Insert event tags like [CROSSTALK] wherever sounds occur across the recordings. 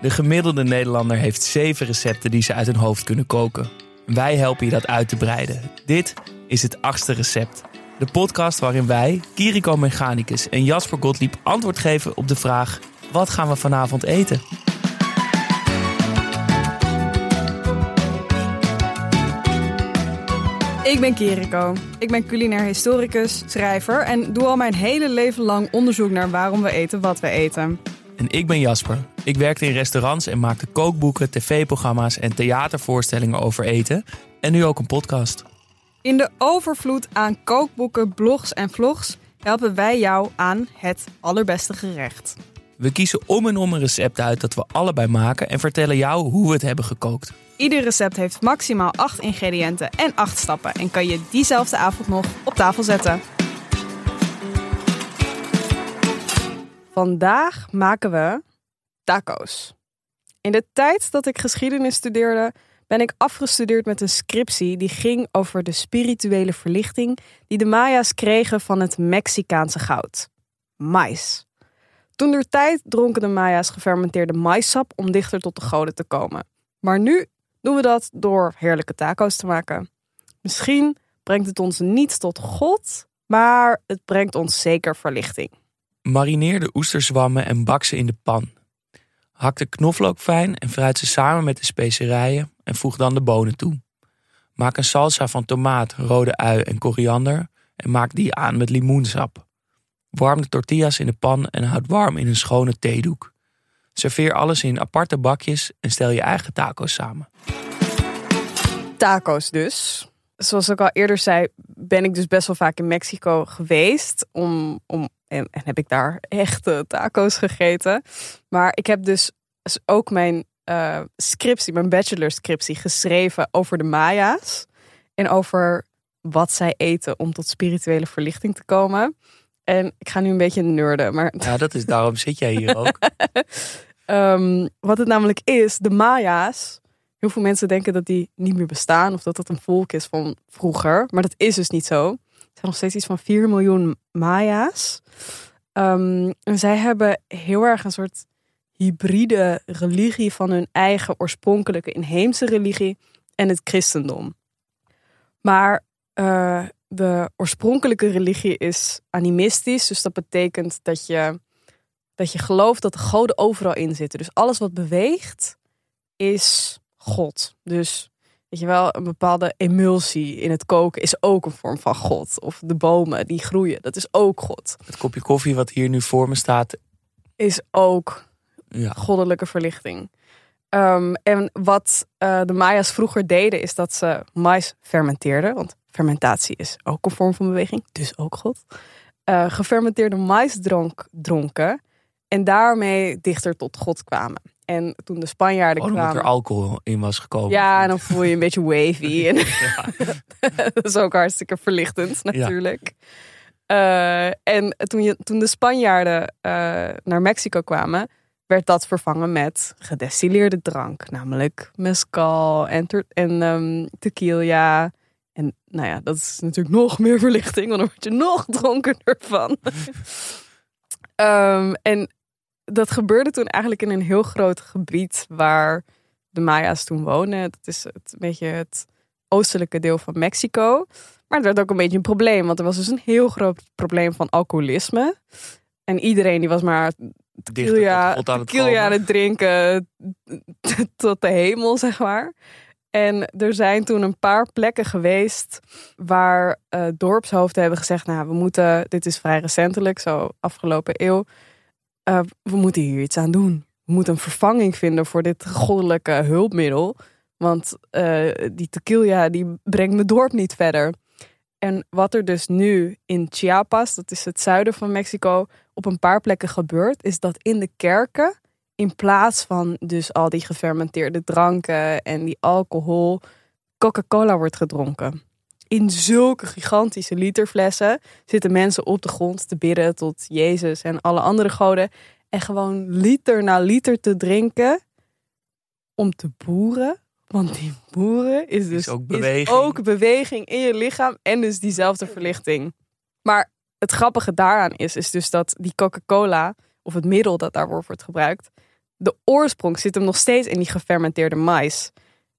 De gemiddelde Nederlander heeft zeven recepten die ze uit hun hoofd kunnen koken. Wij helpen je dat uit te breiden. Dit is het achtste recept. De podcast waarin wij, Kiriko Mechanicus en Jasper Gottlieb antwoord geven op de vraag: wat gaan we vanavond eten? Ik ben Kiriko. Ik ben culinair historicus, schrijver en doe al mijn hele leven lang onderzoek naar waarom we eten wat we eten. En ik ben Jasper. Ik werkte in restaurants en maakte kookboeken, tv-programma's en theatervoorstellingen over eten. En nu ook een podcast. In de overvloed aan kookboeken, blogs en vlogs helpen wij jou aan het allerbeste gerecht. We kiezen om en om een recept uit dat we allebei maken en vertellen jou hoe we het hebben gekookt. Ieder recept heeft maximaal 8 ingrediënten en 8 stappen en kan je diezelfde avond nog op tafel zetten. Vandaag maken we taco's. In de tijd dat ik geschiedenis studeerde, ben ik afgestudeerd met een scriptie die ging over de spirituele verlichting die de Maya's kregen van het Mexicaanse goud. Mais. Toen der tijd dronken de Maya's gefermenteerde maissap om dichter tot de goden te komen. Maar nu doen we dat door heerlijke taco's te maken. Misschien brengt het ons niet tot God, maar het brengt ons zeker verlichting. Marineer de oesterzwammen en bak ze in de pan. Hak de knoflook fijn en fruit ze samen met de specerijen en voeg dan de bonen toe. Maak een salsa van tomaat, rode ui en koriander en maak die aan met limoensap. Warm de tortillas in de pan en houd warm in een schone theedoek. Serveer alles in aparte bakjes en stel je eigen taco's samen. Taco's dus. Zoals ik al eerder zei, ben ik dus best wel vaak in Mexico geweest. Om, om, en, en heb ik daar echte taco's gegeten. Maar ik heb dus ook mijn uh, scriptie, mijn bachelor scriptie, geschreven over de Maya's. En over wat zij eten om tot spirituele verlichting te komen. En ik ga nu een beetje nerden, maar... Ja, dat is daarom zit jij hier ook. um, [LAUGHS] wat het namelijk is, de Maya's... Heel veel mensen denken dat die niet meer bestaan of dat dat een volk is van vroeger. Maar dat is dus niet zo. Zijn nog steeds iets van 4 miljoen Maya's. Um, en zij hebben heel erg een soort hybride religie van hun eigen oorspronkelijke inheemse religie en het christendom. Maar uh, de oorspronkelijke religie is animistisch. Dus dat betekent dat je, dat je gelooft dat de goden overal in zitten. Dus alles wat beweegt is God. Dus weet je wel, een bepaalde emulsie in het koken is ook een vorm van God. Of de bomen die groeien, dat is ook God. Het kopje koffie wat hier nu voor me staat. Is ook ja. goddelijke verlichting. Um, en wat uh, de Maya's vroeger deden, is dat ze mais fermenteerden. Want fermentatie is ook een vorm van beweging, dus ook God. Uh, gefermenteerde mais dronk, dronken en daarmee dichter tot God kwamen. En toen de Spanjaarden oh, kwamen... er alcohol in was gekomen. Ja, en dan voel je een beetje wavy. [LAUGHS] En [LAUGHS] dat is ook hartstikke verlichtend natuurlijk. Ja. Uh, en toen, je, toen de Spanjaarden uh, naar Mexico kwamen, werd dat vervangen met gedestilleerde drank. Namelijk mezcal en, en um, tequila. En nou ja, dat is natuurlijk nog meer verlichting, want dan word je nog dronkener van. um, [LAUGHS] en dat gebeurde toen eigenlijk in een heel groot gebied waar de Maya's toen wonen. Dat is het, een beetje het oostelijke deel van Mexico. Maar het werd ook een beetje een probleem, want er was dus een heel groot probleem van alcoholisme. En iedereen die was maar tequila, tequila aan het drinken [LAUGHS] tot de hemel, zeg maar. En er zijn toen een paar plekken geweest waar uh, dorpshoofden hebben gezegd: Nou, we moeten, dit is vrij recentelijk, zo afgelopen eeuw. Uh, we moeten hier iets aan doen. We moeten een vervanging vinden voor dit goddelijke hulpmiddel. Want uh, die tequila die brengt mijn dorp niet verder. En wat er dus nu in Chiapas, dat is het zuiden van Mexico, op een paar plekken gebeurt, is dat in de kerken, in plaats van dus al die gefermenteerde dranken en die alcohol, Coca-Cola wordt gedronken. In zulke gigantische literflessen zitten mensen op de grond te bidden tot Jezus en alle andere goden. En gewoon liter na liter te drinken om te boeren. Want die boeren is dus is ook, beweging. Is ook beweging in je lichaam en dus diezelfde verlichting. Maar het grappige daaraan is, is dus dat die Coca-Cola, of het middel dat daarvoor wordt gebruikt, de oorsprong zit hem nog steeds in die gefermenteerde mais.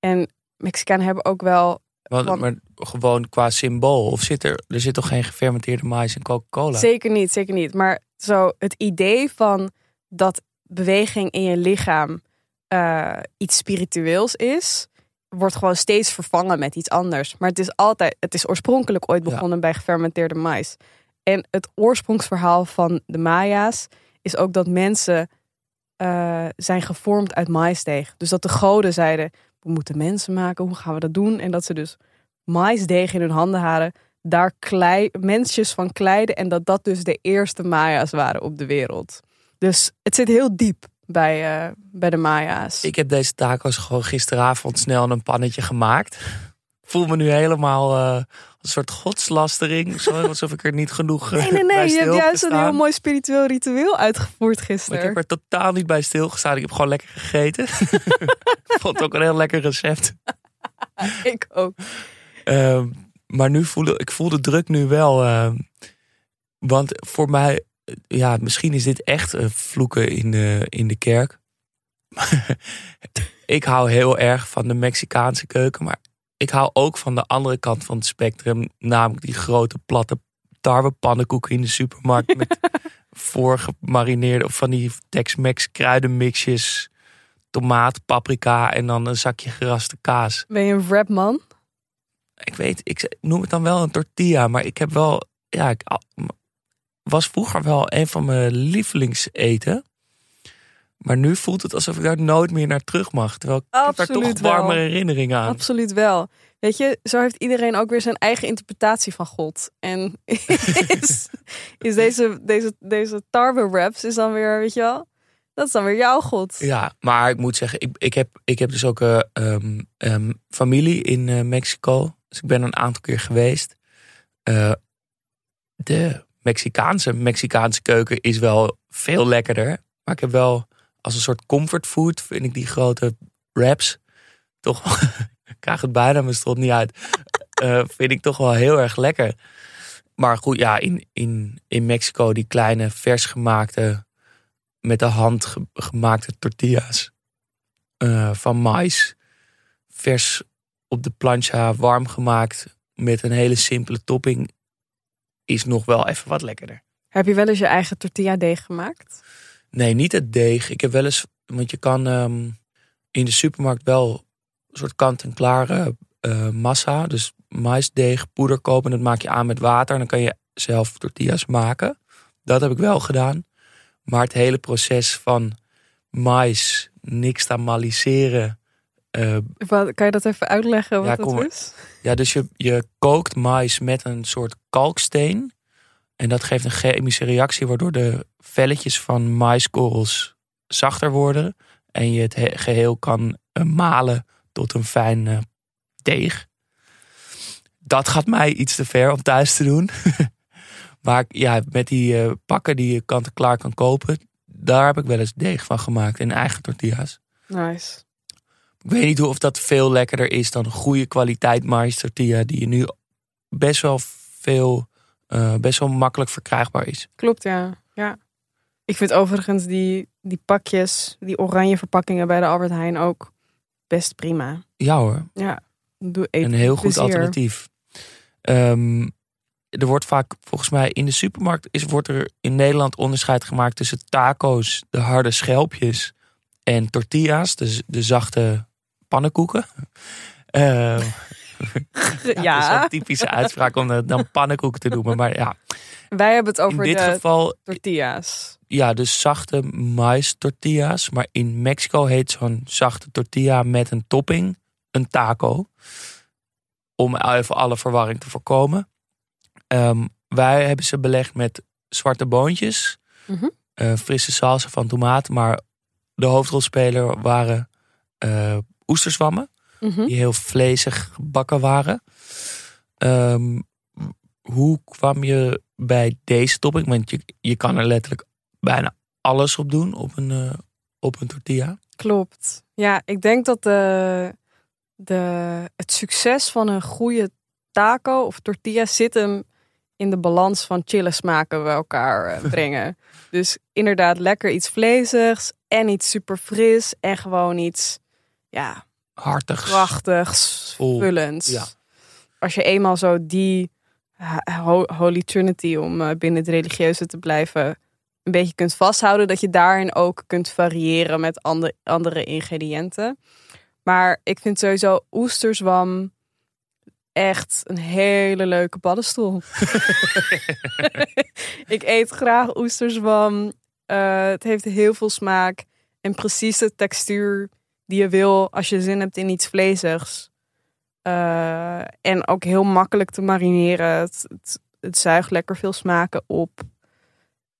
En Mexicanen hebben ook wel. Want, Maar gewoon qua symbool. Of zit er, er zit toch geen gefermenteerde mais in Coca-Cola? Zeker niet, zeker niet. Maar zo het idee van dat beweging in je lichaam eh, iets spiritueels is, wordt gewoon steeds vervangen met iets anders. Maar het is altijd, het is oorspronkelijk ooit Ja. begonnen bij gefermenteerde mais. En het oorsprongsverhaal van de Maya's is ook dat mensen eh, zijn gevormd uit maisdeeg. Dus dat de goden zeiden, we moeten mensen maken, hoe gaan we dat doen? En dat ze dus maisdeeg in hun handen hadden, daar klei, mensjes van kleiden en dat dat dus de eerste Maya's waren op de wereld. Dus het zit heel diep bij, eh, bij de Maya's. Ik heb deze tacos gewoon gisteravond snel in een pannetje gemaakt. Voel me nu helemaal eh, een soort godslastering. Alsof ik er niet genoeg eh, Nee, nee, bij nee. Je hebt heb juist een heel mooi spiritueel ritueel uitgevoerd Maar gisteren. ik heb er totaal niet bij stilgestaan. Ik heb gewoon lekker gegeten. [LAUGHS] ik vond het ook een heel lekker recept. [LAUGHS] Ik ook. Ehm, maar nu voelde ik voel de druk nu wel. ehm, want voor mij, ja, misschien is dit echt vloeken in de, in de kerk. [LAUGHS] ik hou heel erg van de Mexicaanse keuken, maar ik hou ook van de andere kant van het spectrum, namelijk die grote platte tarwepannenkoeken in de supermarkt [LAUGHS] met voorgemarineerde of van die Tex-Mex kruidenmixjes, tomaat, paprika en dan een zakje geraste kaas Ben je een rapman? ik weet, ik noem het dan wel een tortilla, maar ik heb wel, ja, ik was vroeger wel een van mijn lievelingseten. Maar nu voelt het alsof ik daar nooit meer naar terug mag. Terwijl ik heb daar toch warme wel. herinneringen aan. Absoluut wel. Weet je, zo heeft iedereen ook weer zijn eigen interpretatie van God. En [LAUGHS] is, is deze, deze, deze tarwe raps is dan weer, weet je wel, dat is dan weer jouw God. Ja, maar ik moet zeggen, ik, ik, heb, ik heb dus ook eh, ehm, ehm, familie in eh, Mexico. Dus ik ben een aantal keer geweest. Eh, de Mexicaanse, Mexicaanse keuken is wel veel lekkerder. Maar ik heb wel als een soort comfortfood, vind ik die grote wraps toch [LAUGHS] ik krijg het bijna mijn strot niet uit. Eh, vind ik toch wel heel erg lekker. Maar goed, ja, in, in, in Mexico die kleine vers gemaakte met de hand ge- gemaakte tortillas eh, van mais. Vers op de plancha, warm gemaakt met een hele simpele topping. Is nog wel even wat lekkerder. Heb je wel eens je eigen tortilla deeg gemaakt? Nee, niet het deeg. Ik heb wel eens, want je kan ehm, in de supermarkt wel een soort kant-en-klare eh, massa, dus maisdeeg, poeder kopen. Dat maak je aan met water en dan kan je zelf tortillas maken. Dat heb ik wel gedaan. Maar het hele proces van mais, nixtamaliseren. eh Wat, kan je dat even uitleggen wat Ja, dat kom is? ja, dus je, je kookt mais met een soort kalksteen. En dat geeft een chemische reactie waardoor de velletjes van maiskorrels zachter worden. En je het he- geheel kan eh, malen tot een fijn eh, deeg. Dat gaat mij iets te ver om thuis te doen. [LAUGHS] maar ja, met die eh, pakken die je kant-en-klaar kan kopen, daar heb ik wel eens deeg van gemaakt in eigen tortillas. Nice. Ik weet niet hoe of dat veel lekkerder is dan een goede kwaliteit mais tortilla die je nu best wel veel, eh, best wel makkelijk verkrijgbaar is. Klopt, ja. ja. Ik vind overigens die, die pakjes, die oranje verpakkingen bij de Albert Heijn ook best prima. Ja hoor, Ja, doe een heel goed plezier. alternatief. Ehm, er wordt vaak, volgens mij in de supermarkt, is, wordt er in Nederland onderscheid gemaakt tussen taco's, de harde schelpjes, en tortillas, de, de zachte pannenkoeken. [LAUGHS] Ehm, Ja, Dat is typische uitspraak om het dan pannenkoeken te noemen. Maar ja, wij hebben het in over dit de geval, tortillas. ja, dus zachte mais tortillas. Maar in Mexico heet zo'n zachte tortilla met een topping een taco. Om even alle verwarring te voorkomen. Ehm, wij hebben ze belegd met zwarte boontjes. Mhm. eh, frisse salsa van tomaat. Maar de hoofdrolspeler waren eh oesterzwammen Mhm. die heel vlezig gebakken waren. Ehm, hoe kwam je bij deze topping? Want je, je kan er letterlijk bijna alles op doen op een, eh, op een tortilla. Klopt. Ja, ik denk dat de, de, het succes van een goede taco of tortilla zit hem in de balans van chille smaken bij elkaar eh, [LAUGHS] brengen. dus inderdaad lekker iets vleesigs en iets super fris en gewoon iets ja, Hartig. krachtigs, vullends. Ja. Als je eenmaal zo die ho- Holy Trinity, om eh, binnen het religieuze te blijven, een beetje kunt vasthouden, dat je daarin ook kunt variëren met andere, andere ingrediënten. Maar ik vind sowieso oesterzwam echt een hele leuke paddenstoel. [LAUGHS] [LAUGHS] ik eet graag oesterzwam. Eh, het heeft heel veel smaak en precies de textuur die je wil als je zin hebt in iets vleesigs. Eh, en ook heel makkelijk te marineren. Het, het, het zuigt lekker veel smaken op.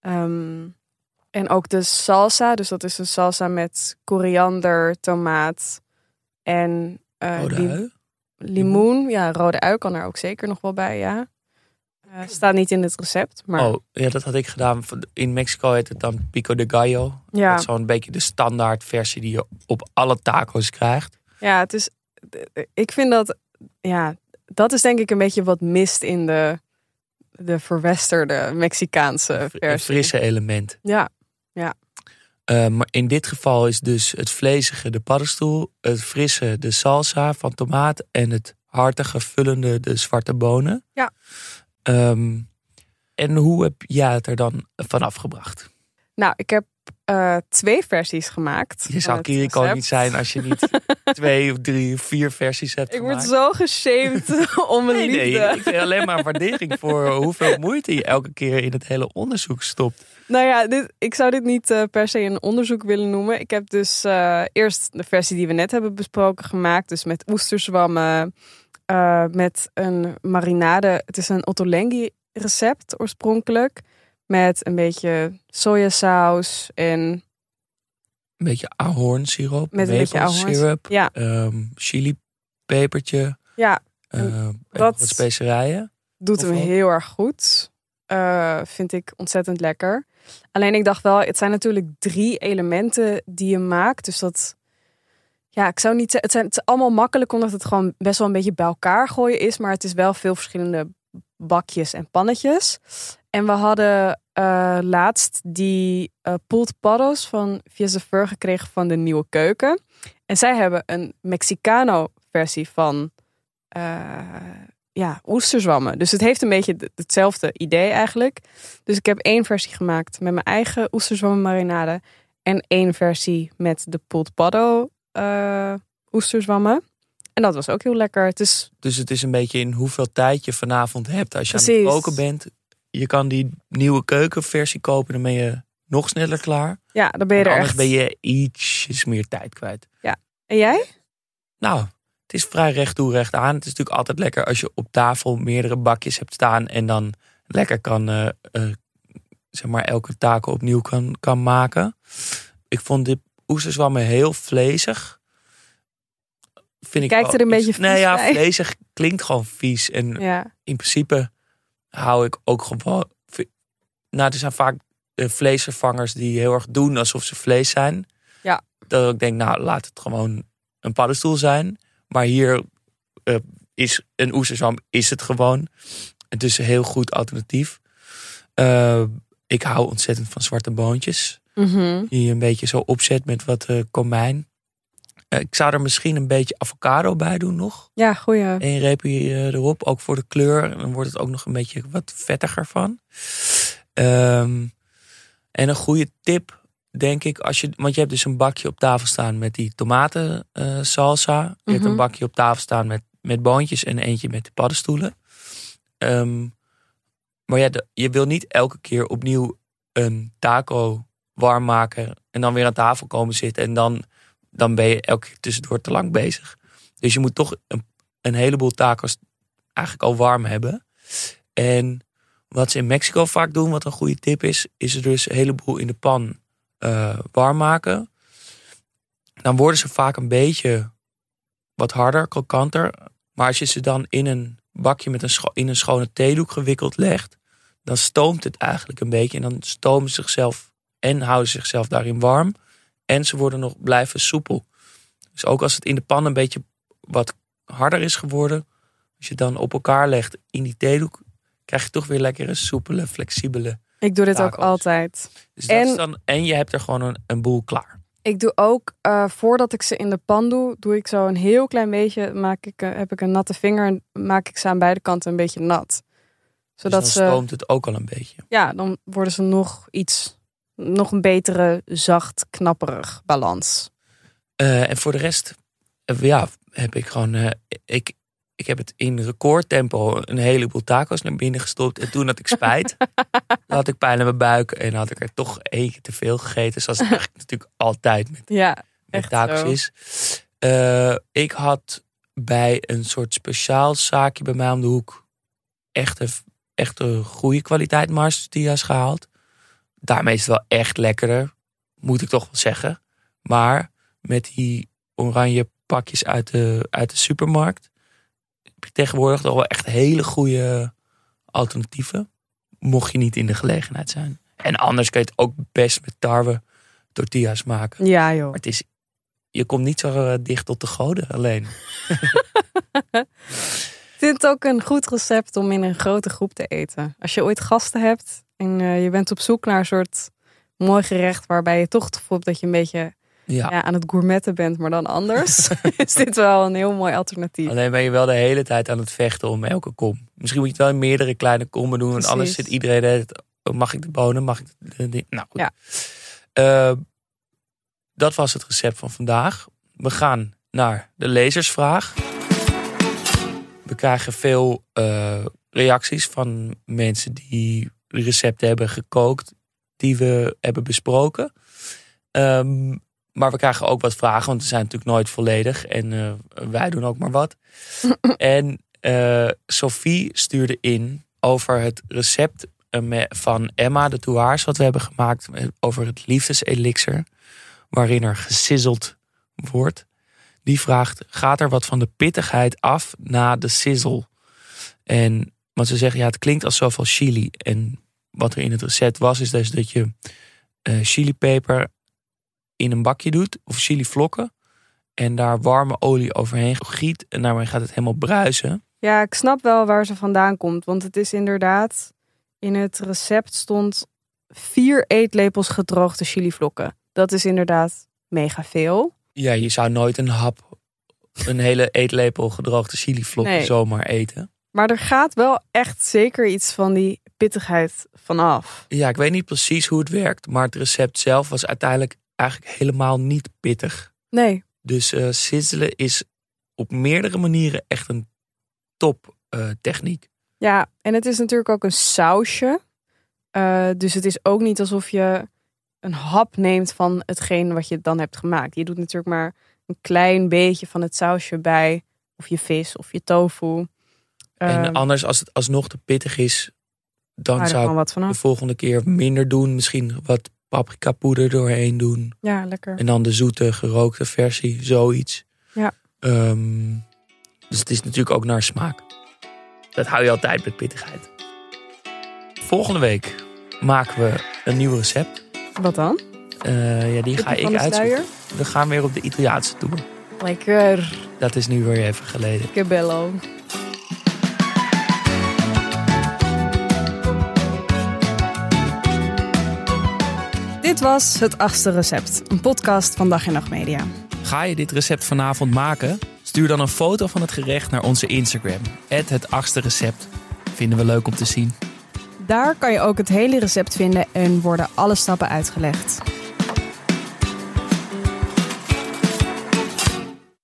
Ehm, en ook de salsa. Dus dat is een salsa met koriander, tomaat en eh, Rode ui. limoen. Ja, rode ui kan er ook zeker nog wel bij, ja. Eh, staat niet in het recept, maar Oh, ja, dat had ik gedaan. In Mexico heet het dan Pico de Gallo. ja. Dat is zo'n beetje de standaard versie die je op alle taco's krijgt. Ja, het is. Ik vind dat. Ja, dat is denk ik een beetje wat mist in de, de verwesterde Mexicaanse Een versie. frisse element. Ja, Eh, maar in dit geval is dus het vlezige de paddenstoel, het frisse de salsa van tomaat en het hartige vullende de zwarte bonen. Ja. Ehm, en hoe heb jij het er dan vanaf gebracht? nou, ik heb eh, twee versies gemaakt. Je zou Kiriko niet zijn als je niet [LAUGHS] twee of drie of vier versies hebt Ik word zo geshamed [LAUGHS] om mijn Nee, nee, ik vind alleen maar waardering voor [LAUGHS] hoeveel moeite je elke keer in het hele onderzoek stopt. Nou ja, dit, ik zou dit niet eh, per se een onderzoek willen noemen. Ik heb dus eh, eerst de versie die we net hebben besproken gemaakt. Dus met oesterzwammen, eh, met een marinade. Het is een ottolenghi recept oorspronkelijk. Met een beetje sojasaus en Een beetje ahornsiroop, Met een beetje maple ahorns- syrup, ja. ehm, chilipepertje, ja, eh, en dat- wat specerijen. doet hem heel erg goed. Eh, vind ik ontzettend lekker. Alleen ik dacht wel, het zijn natuurlijk drie elementen die je maakt. Dus dat, ja, ik zou niet het, zijn, het is allemaal makkelijk omdat het gewoon best wel een beetje bij elkaar gooien is. Maar het is wel veel verschillende bakjes en pannetjes. En we hadden eh, laatst die eh pulled porros van de Ver gekregen van de Nieuwe Keuken. En zij hebben een Mexicano versie van eh, ja, oesterzwammen. Dus het heeft een beetje hetzelfde idee eigenlijk. Dus ik heb één versie gemaakt met mijn eigen oesterzwammen marinade. En één versie met de pulled porro oesterzwammen. En dat was ook heel lekker. Het is Dus het is een beetje in hoeveel tijd je vanavond hebt. Als je aan het koken bent, je kan die nieuwe keukenversie kopen, dan ben je nog sneller klaar. Ja, dan ben je En er anders echt. ben je ietsjes meer tijd kwijt. En jij? Nou, het is vrij recht toe, recht aan. Het is natuurlijk altijd lekker als je op tafel meerdere bakjes hebt staan en dan lekker kan, eh, eh, zeg maar, elke taco opnieuw kan, kan maken. Ik vond dit oesterzwammen heel vlezig. Vind kijkt er een iets- beetje Nee, vies ja, bij. vlezig klinkt gewoon vies. En Ja. in principe hou ik ook gewoon. Nou, er zijn vaak eh, vleesvervangers die heel erg doen alsof ze vlees zijn. Ja. Dat ik denk, nou, laat het gewoon een paddenstoel zijn. Maar hier eh, is een oesterzwam, is het gewoon. Het is een heel goed alternatief. Eh, ik hou ontzettend van zwarte boontjes. Mhm. Die je een beetje zo opzet met wat eh komijn. Eh, ik zou er misschien een beetje avocado bij doen nog. Ja, goeie. Eén reepje eh, erop, ook voor de kleur. En dan wordt het ook nog een beetje wat vettiger van. Ehm, en een goede tip, denk ik, als je, want je hebt dus een bakje op tafel staan met die tomaten salsa. Je hebt Mhm. een bakje op tafel staan met, met boontjes en eentje met de paddenstoelen. Ehm, maar ja, de- je wil niet elke keer opnieuw een taco warm maken en dan weer aan tafel komen zitten en dan, dan ben je elke keer tussendoor te lang bezig. Dus je moet toch een, een heleboel tacos eigenlijk al warm hebben. En wat ze in Mexico vaak doen, wat een goede tip is, is er dus een heleboel in de pan eh, warm maken. Dan worden ze vaak een beetje wat harder, krokanter. Maar als je ze dan in een bakje met een, in een schone theedoek gewikkeld legt, dan stoomt het eigenlijk een beetje. En dan stomen ze zichzelf en houden ze zichzelf daarin warm. En ze worden nog blijven soepel. Dus ook als het in de pan een beetje wat harder is geworden, als je het dan op elkaar legt in die theedoek, krijg je toch weer lekker een soepele, flexibele. Ik doe dit ook altijd. Dus dat En- is dan, en je hebt er gewoon een, een boel klaar. Ik doe ook, eh, voordat ik ze in de pan doe, doe ik zo een heel klein beetje, maak ik, eh, heb ik een natte vinger en maak ik ze aan beide kanten een beetje nat. Zodat dus dan ze, stoomt het ook al een beetje. ja, dan worden ze nog iets, nog een betere, zacht, knapperig balans. Eh, en voor de rest, eh, ja, heb ik gewoon. eh, ik, ik heb het in recordtempo een heleboel tacos naar binnen gestopt. En toen had ik spijt. [LAUGHS] dan had ik pijn in mijn buik. En had ik er toch eentje te veel gegeten. Zoals het [LAUGHS] eigenlijk natuurlijk altijd met, Ja, met echt tacos zo. is. Ik had bij een soort speciaal zaakje bij mij om de hoek. Echte, echte goede kwaliteit Mars gehaald. Daarmee is het wel echt lekkerder. Moet ik toch wel zeggen. Maar met die oranje pakjes uit de, uit de supermarkt. Heb je tegenwoordig toch wel echt hele goede alternatieven. Mocht je niet in de gelegenheid zijn. En anders kun je het ook best met tarwe tortillas maken. ja joh. Maar het is, je komt niet zo eh, dicht tot de goden alleen. [LAUGHS] Ik vind het ook een goed recept om in een grote groep te eten. Als je ooit gasten hebt en eh, je bent op zoek naar een soort mooi gerecht waarbij je toch het gevoel hebt dat je een beetje Ja. ja, aan het gourmetten bent, maar dan anders, [LAUGHS] is dit wel een heel mooi alternatief. Alleen ben je wel de hele tijd aan het vechten om elke kom. Misschien moet je het wel in meerdere kleine kommen doen. Want anders Precies. zit iedereen... oh, Mag ik de bonen? Mag ik de, de- Nou goed. Ja. Eh, dat was het recept van vandaag. We gaan naar de lezersvraag. We krijgen veel eh, reacties van mensen die recepten hebben gekookt. Die we hebben besproken. Ehm, maar we krijgen ook wat vragen, want we zijn natuurlijk nooit volledig. En eh, wij doen ook maar wat. [LAUGHS] en eh, Sophie stuurde in over het recept eh, van Emma de Touaars... wat we hebben gemaakt over het liefdeselixer... waarin er gesizzeld wordt. Die vraagt, gaat er wat van de pittigheid af na de sizzle? En, want ze zeggen, ja, het klinkt als zoveel chili. En wat er in het recept was, is dus dat je eh chilipeper in een bakje doet, of chilivlokken. En daar warme olie overheen giet. En daarmee gaat het helemaal bruisen. Ja, ik snap wel waar ze vandaan komt. Want het is inderdaad, in het recept stond vier eetlepels gedroogde chilivlokken. Dat is inderdaad mega veel. Ja, je zou nooit een hap, een hele eetlepel gedroogde chilivlokken Nee. zomaar eten. Maar er gaat wel echt zeker iets van die pittigheid vanaf. Ja, ik weet niet precies hoe het werkt. Maar het recept zelf was uiteindelijk eigenlijk helemaal niet pittig. Nee, Dus sizzelen is op meerdere manieren echt een top eh, techniek. Ja, en het is natuurlijk ook een sausje. Eh, dus het is ook niet alsof je een hap neemt van hetgeen wat je dan hebt gemaakt. Je doet natuurlijk maar een klein beetje van het sausje bij. Of je vis of je tofu. En Ehm, anders, als het alsnog te pittig is, dan haal zou ik de volgende keer minder doen. Misschien wat paprika poeder doorheen doen. Ja, lekker. En dan de zoete, gerookte versie, zoiets. Ja. Ehm, dus het is natuurlijk ook naar smaak. Dat hou je altijd met pittigheid. Volgende week maken we een nieuw recept. Wat dan? Eh, ja, die ga ik uitzoeken. We gaan weer op de Italiaanse tour. Lekker. Dat is nu weer even geleden. Que was Het Achtste Recept, een podcast van Dag en Nacht Media. Ga je dit recept vanavond maken? Stuur dan een foto van het gerecht naar onze Instagram. Het achtste recept. Vinden we leuk om te zien. Daar kan je ook het hele recept vinden en worden alle stappen uitgelegd.